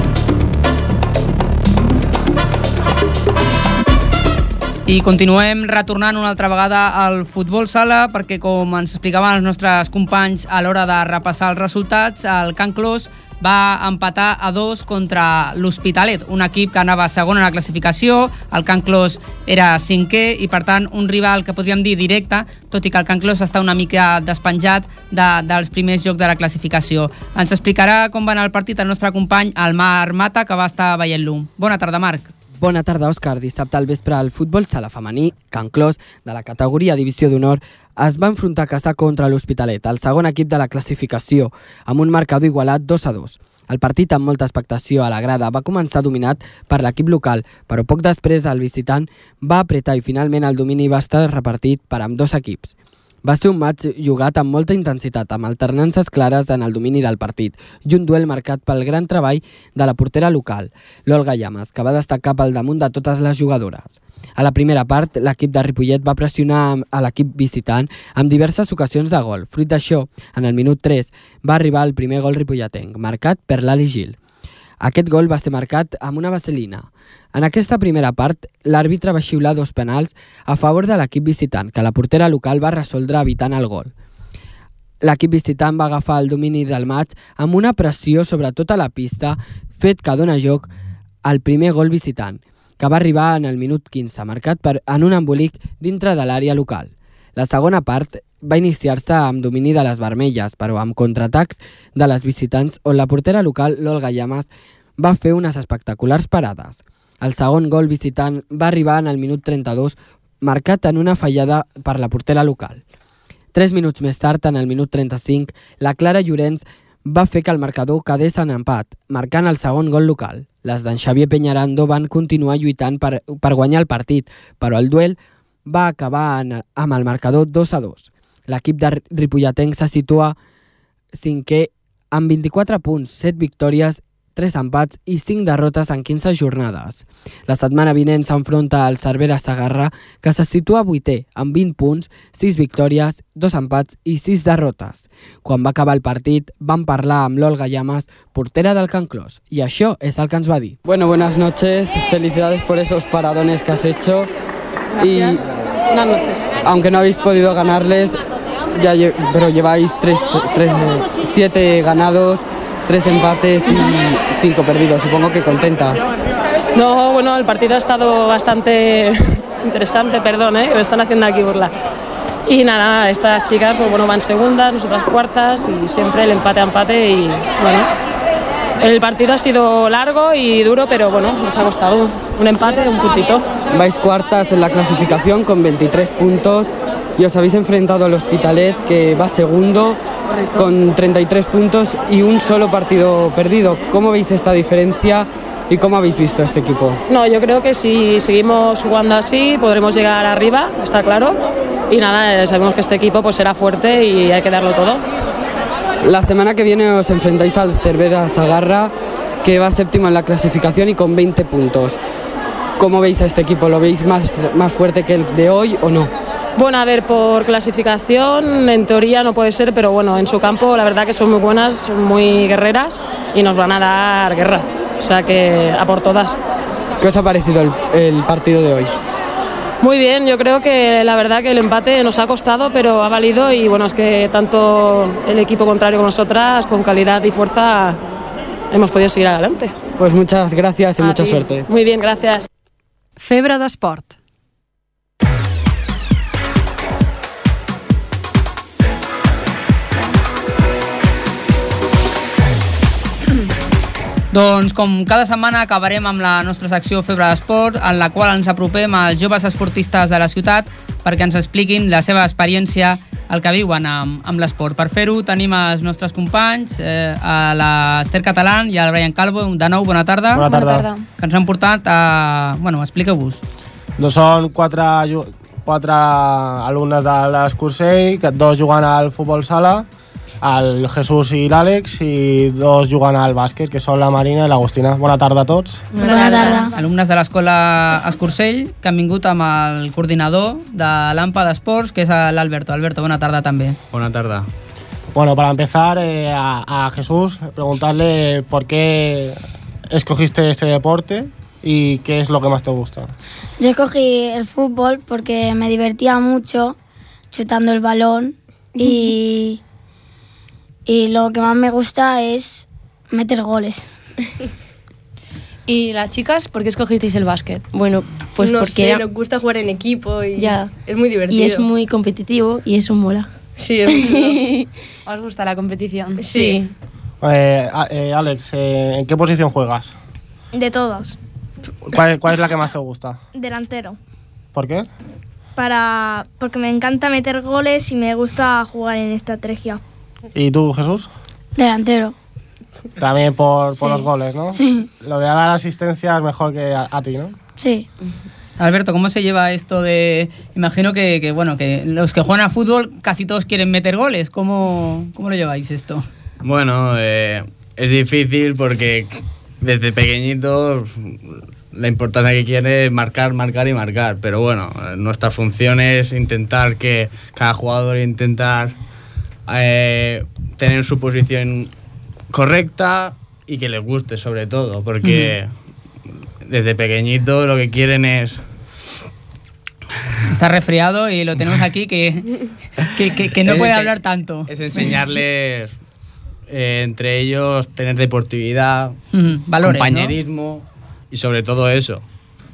I continuem retornant una altra vegada al futbol sala perquè, com ens explicaven els nostres companys a l'hora de repassar els resultats, el Can Clos va empatar a dos contra l'Hospitalet, un equip que anava segon en la classificació, el Can Clos era cinquè i per tant un rival que podríem dir directe, tot i que el Can Clos està una mica despenjat de, dels primers jocs de la classificació. Ens explicarà com va anar el partit el nostre company, el Marc Mata, que va estar veient-lo. Bona tarda, Marc. Bona tarda, Òscar. Dissabte al vespre el futbol sala femení, Can Clos, de la categoria Divisió d'Honor, es va enfrontar a casa contra l'Hospitalet, el segon equip de la classificació, amb un marcador igualat 2 a 2. El partit amb molta expectació a la grada va començar dominat per l'equip local, però poc després el visitant va apretar i finalment el domini va estar repartit per amb dos equips. Va ser un maig jugat amb molta intensitat, amb alternances clares en el domini del partit i un duel marcat pel gran treball de la portera local, l'Olga Llamas, que va destacar pel damunt de totes les jugadores. A la primera part, l'equip de Ripollet va pressionar a l'equip visitant amb diverses ocasions de gol. Fruit d'això, en el minut 3, va arribar el primer gol ripolletenc, marcat per l'Ali Gil. Aquest gol va ser marcat amb una vaselina. En aquesta primera part, l'àrbitre va xiular dos penals a favor de l'equip visitant, que la portera local va resoldre evitant el gol. L'equip visitant va agafar el domini del maig amb una pressió sobre tota la pista, fet que dona joc al primer gol visitant, que va arribar en el minut 15, marcat per, en un embolic dintre de l'àrea local. La segona part va iniciar-se amb domini de les vermelles, però amb contraatacs de les visitants on la portera local, l'Olga Llamas, va fer unes espectaculars parades. El segon gol visitant va arribar en el minut 32, marcat en una fallada per la portera local. Tres minuts més tard, en el minut 35, la Clara Llorenç va fer que el marcador quedés en empat, marcant el segon gol local. Les d'en Xavier Peñarando van continuar lluitant per, per guanyar el partit, però el duel va acabar en, amb el marcador 2 a 2. L'equip de Ripolletenc se situa cinquè amb 24 punts, 7 victòries 3 empats i 5 derrotes en 15 jornades. La setmana vinent s'enfronta al Cervera Sagarra, que se situa vuitè, amb 20 punts, 6 victòries, 2 empats i 6 derrotes. Quan va acabar el partit, van parlar amb l'Olga Llamas, portera del Can Clos, i això és el que ens va dir. Bueno, buenas noches, felicidades por esos paradones que has hecho. Y Buenas noches. aunque no habéis podido ganarles, ya pero lleváis 3, 7 ganados, 3 empates y 5 perdidos. Supongo que contentas. No, bueno, el partido ha estado bastante interesante, perdón, ¿eh? me están haciendo aquí burla. Y nada, estas chicas pues bueno, van segundas, nosotras cuartas y siempre el empate a empate y bueno, el partido ha sido largo y duro, pero bueno, nos ha costado un empate, un puntito. Vais cuartas en la clasificación con 23 puntos y os habéis enfrentado al Hospitalet que va segundo con 33 puntos y un solo partido perdido. ¿Cómo veis esta diferencia y cómo habéis visto a este equipo? No, yo creo que si seguimos jugando así podremos llegar arriba, está claro. Y nada, eh, sabemos que este equipo pues será fuerte y hay que darlo todo. La semana que viene os enfrentáis al Cervera Sagarra que va séptimo en la clasificación y con 20 puntos. ¿Cómo veis a este equipo? ¿Lo veis más, más fuerte que el de hoy o no? Bueno, a ver, por clasificación en teoría no puede ser, pero bueno, en su campo la verdad que son muy buenas, son muy guerreras y nos van a dar guerra. O sea que a por todas. ¿Qué os ha parecido el, el partido de hoy? Muy bien, yo creo que la verdad que el empate nos ha costado, pero ha valido y bueno, es que tanto el equipo contrario como nosotras, con calidad y fuerza, hemos podido seguir adelante. Pues muchas gracias y A mucha ti. suerte. Muy bien, gracias. Febre d'esport. Doncs com cada setmana acabarem amb la nostra secció Febre d'Esport, en la qual ens apropem als joves esportistes de la ciutat perquè ens expliquin la seva experiència, el que viuen amb, amb l'esport. Per fer-ho tenim els nostres companys, eh, a l'Ester Catalán i al Brian Calvo. De nou, bona tarda. Bona tarda. Bona tarda. Que ens han portat a... Bueno, expliqueu-vos. Doncs són quatre, quatre alumnes de l'Escursell, que dos jugant al futbol sala, el Jesús i l'Àlex, i dos jugant al bàsquet, que són la Marina i l'Agustina. Bona tarda a tots. Bona tarda. Alumnes de l'escola Escursell que han vingut amb el coordinador de l'AMPA d'Esports, que és l'Alberto. Alberto, bona tarda també. Buena tarde. Bueno, para empezar, eh, a, a Jesús, preguntarle por qué escogiste este deporte y qué es lo que más te gusta. Yo escogí el fútbol porque me divertía mucho chutando el balón y, y lo que más me gusta es meter goles. ¿Y las chicas, por qué escogisteis el básquet? Bueno, pues No porque sé, era- nos gusta jugar en equipo y Ya. es muy divertido. y es muy competitivo y eso mola. Sí, es muy ¿Os gusta la competición? Sí. Eh, eh, Alex, eh, ¿en qué posición juegas? De todas. ¿Cuál, cuál es la que más te gusta? Delantero. ¿Por qué? Para, porque me encanta meter goles y me gusta jugar en estrategia. ¿Y tú, Jesús? Delantero. También por, por Sí. los goles, ¿no? Sí. Lo de dar asistencia es mejor que a, a ti, ¿no? Sí. Alberto, ¿cómo se lleva esto de...? Imagino que, que, bueno, que los que juegan a fútbol casi todos quieren meter goles. ¿Cómo, cómo lo lleváis esto? Bueno, eh, es difícil porque desde pequeñitos la importancia que quiere es marcar, marcar y marcar. Pero bueno, nuestra función es intentar que cada jugador intentar eh, tener su posición correcta y que les guste sobre todo, porque desde pequeñito lo que quieren es Está resfriado y lo tenemos aquí que, que, que- que no Es puede hablar tanto. es enseñarles eh, entre ellos tener deportividad, valores, ¿no? compañerismo y sobre todo eso.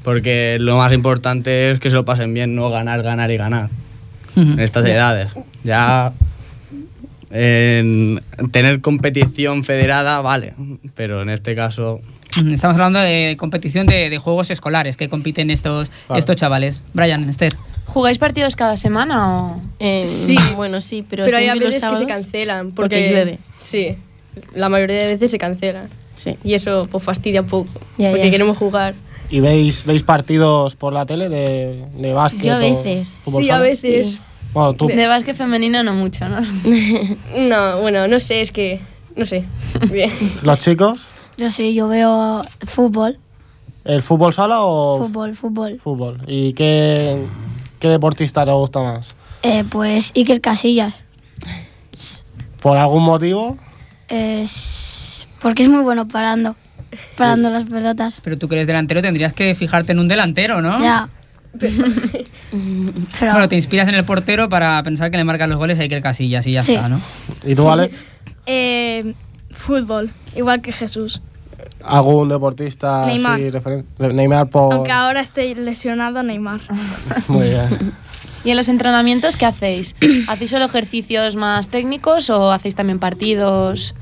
Porque lo más importante es que se lo pasen bien, no ganar, ganar y ganar. Ujú. En estas edades. Ya en tener competición federada, vale. Pero en este caso, Ujú, Estamos hablando de competición de, de juegos escolares que compiten estos, Claro. estos chavales. Brian, Esther. ¿Jugáis partidos cada semana o...? sí, bueno, sí, pero, Pero hay a veces que se cancelan porque porque, llueve. Sí, la mayoría de veces se cancelan. Sí. Y eso pues fastidia un poco, Ya, porque ya. queremos jugar. ¿Y veis, veis partidos por la tele de, de básquet? Yo a o veces. fútbol Sí, a veces. Tú, De básquet femenino no mucho, ¿no? No, bueno, no sé, es que... No sé. Bien. ¿los chicos? Yo sí, yo veo fútbol, ¿El fútbol sala o fútbol, fútbol. fútbol? ¿Y qué, qué deportista te gusta más? Eh, pues Iker Casillas. ¿Por algún motivo? Es porque es muy bueno parando, parando las pelotas. Pero tú que eres delantero tendrías que fijarte en un delantero, ¿no? Ya. Pero- Bueno, te inspiras en el portero para pensar que le marcan los goles a Iker Casillas y ya Sí. está, ¿no? ¿Y tú, Alex? Eh, fútbol, igual que Jesús. ¿Algún deportista Neymar. Neymar por... Aunque ahora esté lesionado, Neymar. Muy bien. ¿Y en los entrenamientos qué hacéis? ¿Hacéis solo ejercicios más técnicos o hacéis también partidos?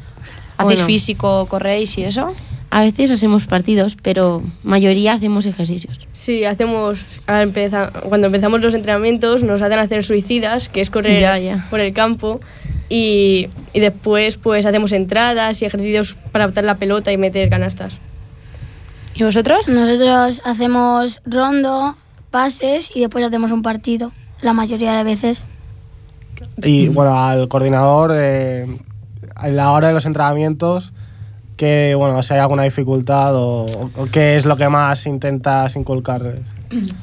¿Hacéis Bueno. físico, corréis y eso? A veces hacemos partidos, pero mayoría hacemos ejercicios. Sí, hacemos... empeza- cuando empezamos los entrenamientos nos hacen hacer suicidas, que es correr Ya, ya. por el campo. Y, y después pues hacemos entradas y ejercicios para botar la pelota y meter canastas. ¿Y vosotros? Nosotros hacemos rondo, pases y después hacemos un partido, la mayoría de veces. Y bueno, al coordinador, eh, en la hora de los entrenamientos, que bueno, si hay alguna dificultad o, o qué es lo que más intentas inculcarles.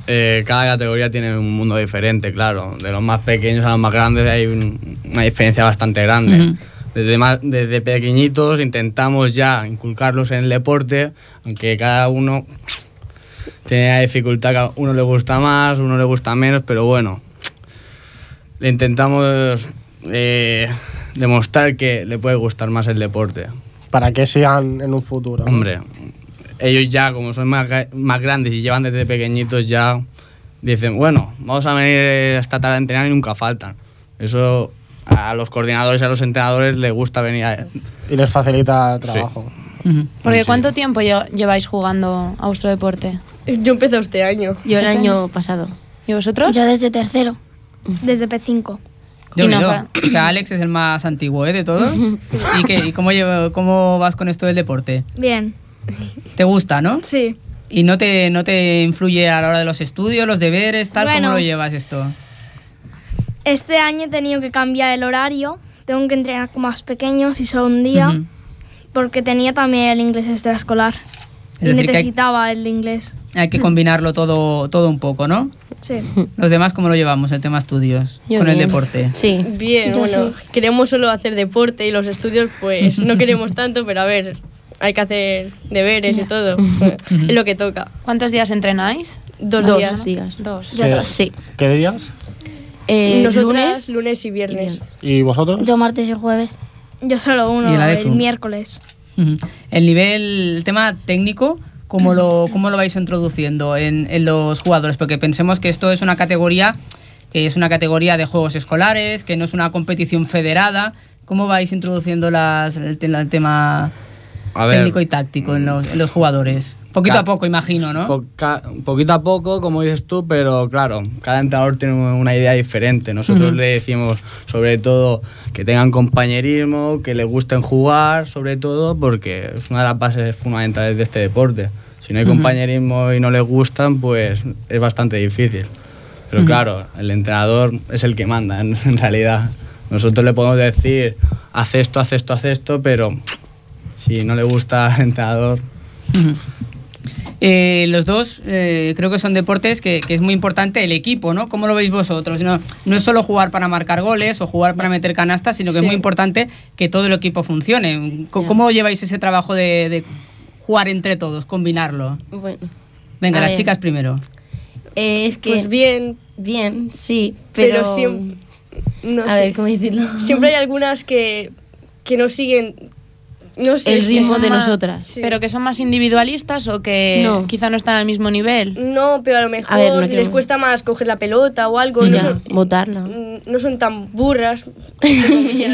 eh, cada categoría tiene un mundo diferente, claro. De los más pequeños a los más grandes hay un- una diferencia bastante grande. Desde, más- desde pequeñitos intentamos ya inculcarlos en el deporte, aunque cada uno tiene la dificultad, que a uno le gusta más, uno le gusta menos, pero bueno, le intentamos eh, demostrar que le puede gustar más el deporte. Para que sigan en un futuro. Hombre, ellos ya, como son más, más grandes y llevan desde pequeñitos, ya dicen, bueno, vamos a venir esta tarde a entrenar y nunca faltan. Eso a los coordinadores y a los entrenadores les gusta venir a... Y les facilita trabajo. Porque ¿cuánto tiempo lle- lleváis jugando a vuestro deporte? Yo empecé este año. Yo el ¿Este año año? pasado. ¿Y vosotros? Yo desde tercero. Desde P5. Yo Y no, o sea, Alex es el más antiguo ¿eh? de todos. ¿Y, qué? ¿Y cómo, llevo- cómo vas con esto del deporte? Bien. ¿Te gusta, no? Sí. ¿Y no te, no te influye a la hora de los estudios, los deberes, tal? Bueno. ¿Cómo lo llevas esto? Este año he tenido que cambiar el horario. Tengo que entrenar con más pequeños y solo un día. Porque tenía también el inglés extraescolar. Es y hay- necesitaba el inglés. Hay que combinarlo todo, todo un poco, ¿no? Sí. Los demás, ¿cómo lo llevamos, el tema estudios, Yo con el deporte? Sí. Bien, Yo bueno, sí. queremos solo hacer deporte y los estudios pues no queremos tanto, pero a ver, hay que hacer deberes y todo. es lo que toca. ¿Cuántos días entrenáis? Dos, Dos días. días. Dos. ¿Qué, dos. Sí. qué días? Eh, Nosotras lunes lunes y viernes. ¿Y vosotros? Yo martes y jueves. Yo solo uno, ¿Y el miércoles. El nivel, el tema técnico, ¿cómo lo, cómo lo vais introduciendo en, en los jugadores? Porque pensemos que esto es una categoría que es una categoría de juegos escolares, que no es una competición federada. ¿Cómo vais introduciendo las, el, te- el tema ver. técnico y táctico en los, en los jugadores? Poquito a poco, imagino, ¿no? Poca- poquito a poco, como dices tú, pero claro, cada entrenador tiene una idea diferente. Nosotros le decimos, sobre todo, que tengan compañerismo, que les gusten jugar, sobre todo, porque es una de las bases fundamentales de este deporte. Si no hay compañerismo y no les gustan, pues es bastante difícil. Pero claro, el entrenador es el que manda, en, en realidad. Nosotros le podemos decir, haz esto, haz esto, haz esto, pero si no le gusta al entrenador, Eh, los dos eh, creo que son deportes que, que es muy importante el equipo, ¿no? ¿Cómo lo veis vosotros? No, no es solo jugar para marcar goles o jugar para meter canastas, sino que es muy importante que todo el equipo funcione. ¿Cómo lleváis ese trabajo de, de jugar entre todos, combinarlo? Bueno. Venga, las ver. chicas primero. Eh, es que. Pues bien. Bien, sí, Pero, pero. siempre... no A sé. ver, ¿cómo decirlo? Siempre hay algunas que, que no siguen... No sé, El ritmo de más- nosotras. Sí. ¿Pero que son más individualistas o que No. quizá no están al mismo nivel? No, pero a lo mejor A ver, no quiero- les cuesta más coger la pelota o algo. No son, botarla. no son tan burras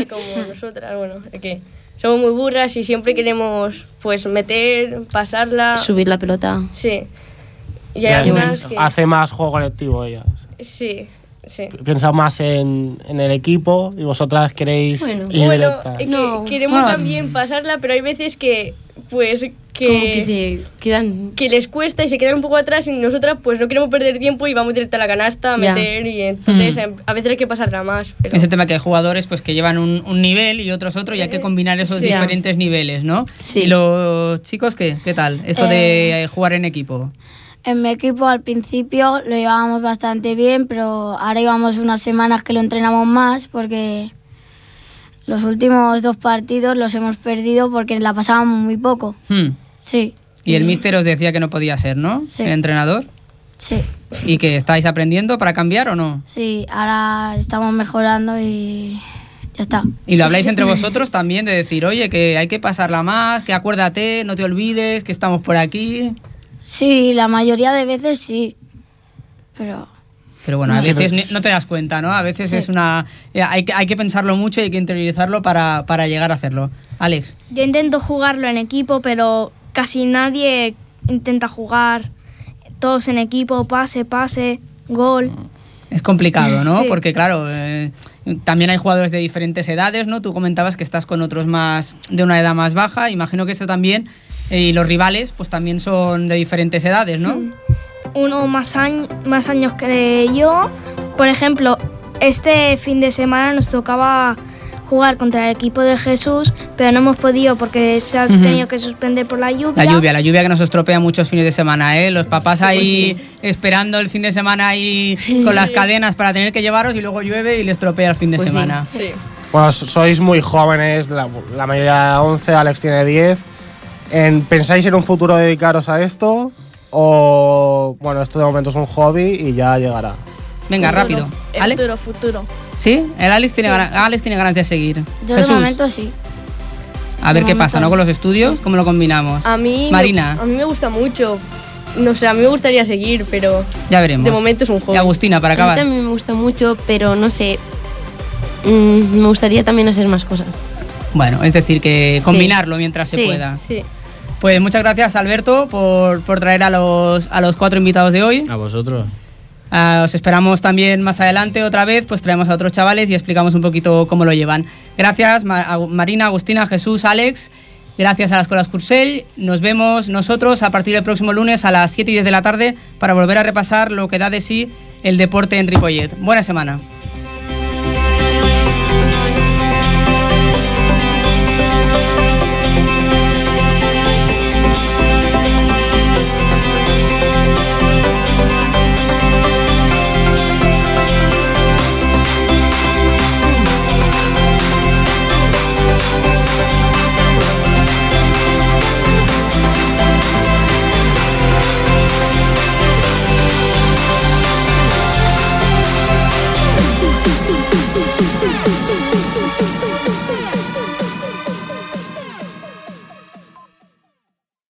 como nosotras. Bueno, es que somos muy burras y siempre queremos pues meter, pasarla. Subir la pelota. Sí. Y hay Ya, algunas que... Hace más juego colectivo ellas. Sí, sí. Piensa más en, en el equipo y vosotras queréis Bueno, ir bueno que queremos Ah. también pasarla, pero hay veces que, pues, que, Como que se quedan. que les cuesta y se quedan un poco atrás y nosotras, pues, no queremos perder tiempo y vamos directo a la canasta a Ya. meter y entonces Mm. a veces hay que pasarla más. Pero... Ese tema que hay jugadores pues que llevan un, un nivel y otros otro y hay que combinar esos Sí. diferentes niveles, ¿no? ¿Y los chicos qué? ¿Qué tal? Esto de eh, jugar en equipo. En mi equipo al principio lo llevábamos bastante bien, pero ahora llevamos unas semanas que lo entrenamos más porque los últimos dos partidos los hemos perdido porque la pasábamos muy poco. Hmm. Sí, Y el míster os decía que no podía ser, ¿no? Sí. El entrenador. sí, ¿Y que estáis aprendiendo para cambiar o no? sí. Ahora estamos mejorando y ya está. Y lo habláis entre vosotros también de decir, oye, que hay que pasarla más, que acuérdate, no te olvides, que estamos por aquí. Sí, la mayoría de veces sí, pero Pero bueno, a veces no te das cuenta, ¿no? A veces Sí. es una... eh, Hay que, hay que pensarlo mucho y hay que interiorizarlo para, para llegar a hacerlo. Alex. Yo intento jugarlo en equipo, pero casi nadie intenta jugar todos en equipo, pase, pase, gol. Es complicado, ¿no? Sí. Porque claro, eh, también hay jugadores de diferentes edades, ¿no? Tú comentabas que estás con otros más de una edad más baja. Imagino que eso también y los rivales, pues también son de diferentes edades, ¿no? Uno más, añ- más años que yo. Por ejemplo, este fin de semana nos tocaba jugar contra el equipo de Jesús, pero no hemos podido porque se ha Ujú. tenido que suspender por la lluvia. La lluvia, la lluvia que nos estropea muchos fines de semana, ¿eh? Los papás ahí esperando el fin de semana ahí con las cadenas para tener que llevaros y luego llueve y les estropea el fin de Pues sí. semana. Bueno, so- sois muy jóvenes, la, la mayoría 11, Alex tiene 10. En- ¿Pensáis en un futuro dedicaros a esto? ¿O, bueno, esto de momento es un hobby y ya llegará? Venga, rápido. ¿Alex? Futuro, futuro. ¿Sí? El Alex tiene, Sí. ganas, Alex tiene ganas de seguir. yo Jesús, de momento sí. a ver de qué pasa, ¿no? Con los estudios, ¿cómo lo combinamos? A mí, Marina. Me, a mí me gusta mucho. No sé, a mí me gustaría seguir, pero Ya veremos. de momento es un juego. Y Agustina, para A mí acabar. también me gusta mucho, pero no sé. mm, me gustaría también hacer más cosas. Bueno, es decir, que combinarlo mientras se Sí, pueda. Sí. Pues muchas gracias, Alberto, por, por traer a los, a los cuatro invitados de hoy. a vosotros. Ah, os esperamos también más adelante otra vez, pues traemos a otros chavales y explicamos un poquito cómo lo llevan. Gracias, Ma- a- Marina, Agustina, Jesús, Alex. Gracias a las Escuelas Cursell. Nos vemos nosotros a partir del próximo lunes a las 7 y 10 de la tarde para volver a repasar lo que da de sí el deporte en Ripollet. Buena semana.